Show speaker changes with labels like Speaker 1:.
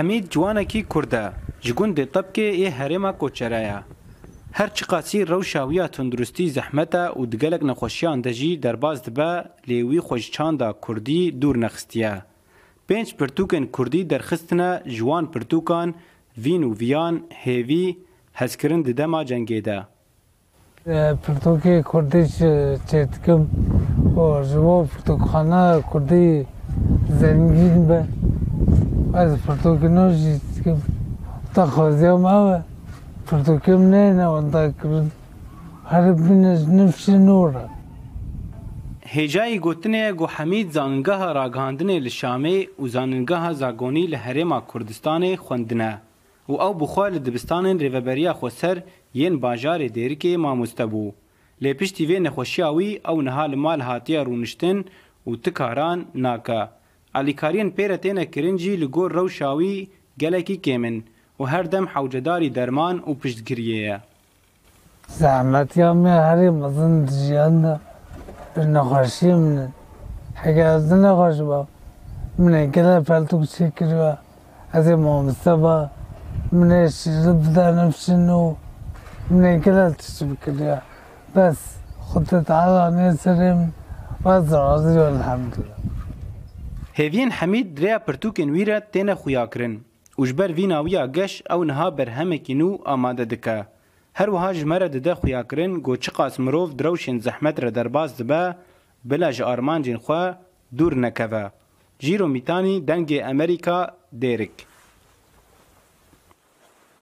Speaker 1: Hemîd ciwanekî Kurd e ji gundê Tebkê ê herêma Koçerê ye. Her çi qasî rewşa wî ya tunduristî zehmet e û di gelek nexweşiyan de jî derbas dibe lê wî xwe ji çanda Kurdî dûr nexistiye. Pênc pirtûkên Kurdî derxistine ji wan pirtûkan vîn û viyan hêvî hezkirin di dema cengê
Speaker 2: de. Pirtûkê Kurdî çê dikim û ji bo pirtûkxana Kurdî zengîn be. از پرتوکنوش که تا خوزیو ماوه پرتوکم نه نه وانتا کرد هر بینش نفشی نوره
Speaker 1: هجای گوتنه گو حمید زانگاه راگاندنه لشامه و زانگاه زاگونی لحرما کردستان خوندنه و او بخواه لدبستان ریوبریا خوسر ین باجار دیرکه ماموسته بو لپشتی وی نخوشیاوی او نهال مال هاتیه رونشتن و تکاران ناکه الیکارین پێرە تێنە کرنجی لە رو شاوی گلکی کمن و هر دم حوجداری درمان و یا هری پشتگریەیە
Speaker 2: زەحمەتیان مێ هەری مەزن ژیاندا نەخۆشی منن حگازدە نەخۆش بە منە گەلە پەلتو کچی کردوە ئەزێ مامستە بە منێ شیرە بدانەپشن و منە گەلە تش بکردوە بس خودت نیسریم و از باز و الحمدلله
Speaker 1: Hêviyên Hemîd rêya pirtûkên wî re têne xuyakirin û ji ber vînawiya geş ew niha berhemekî nû amade dike. Her wiha ji me re dide xuyakirin got çi qas mirov di rewşên zehmet re derbas dibe, bila ji armancên xwe dûr nekeve. Jîro Mîtanî dengê Amerîka dêrik.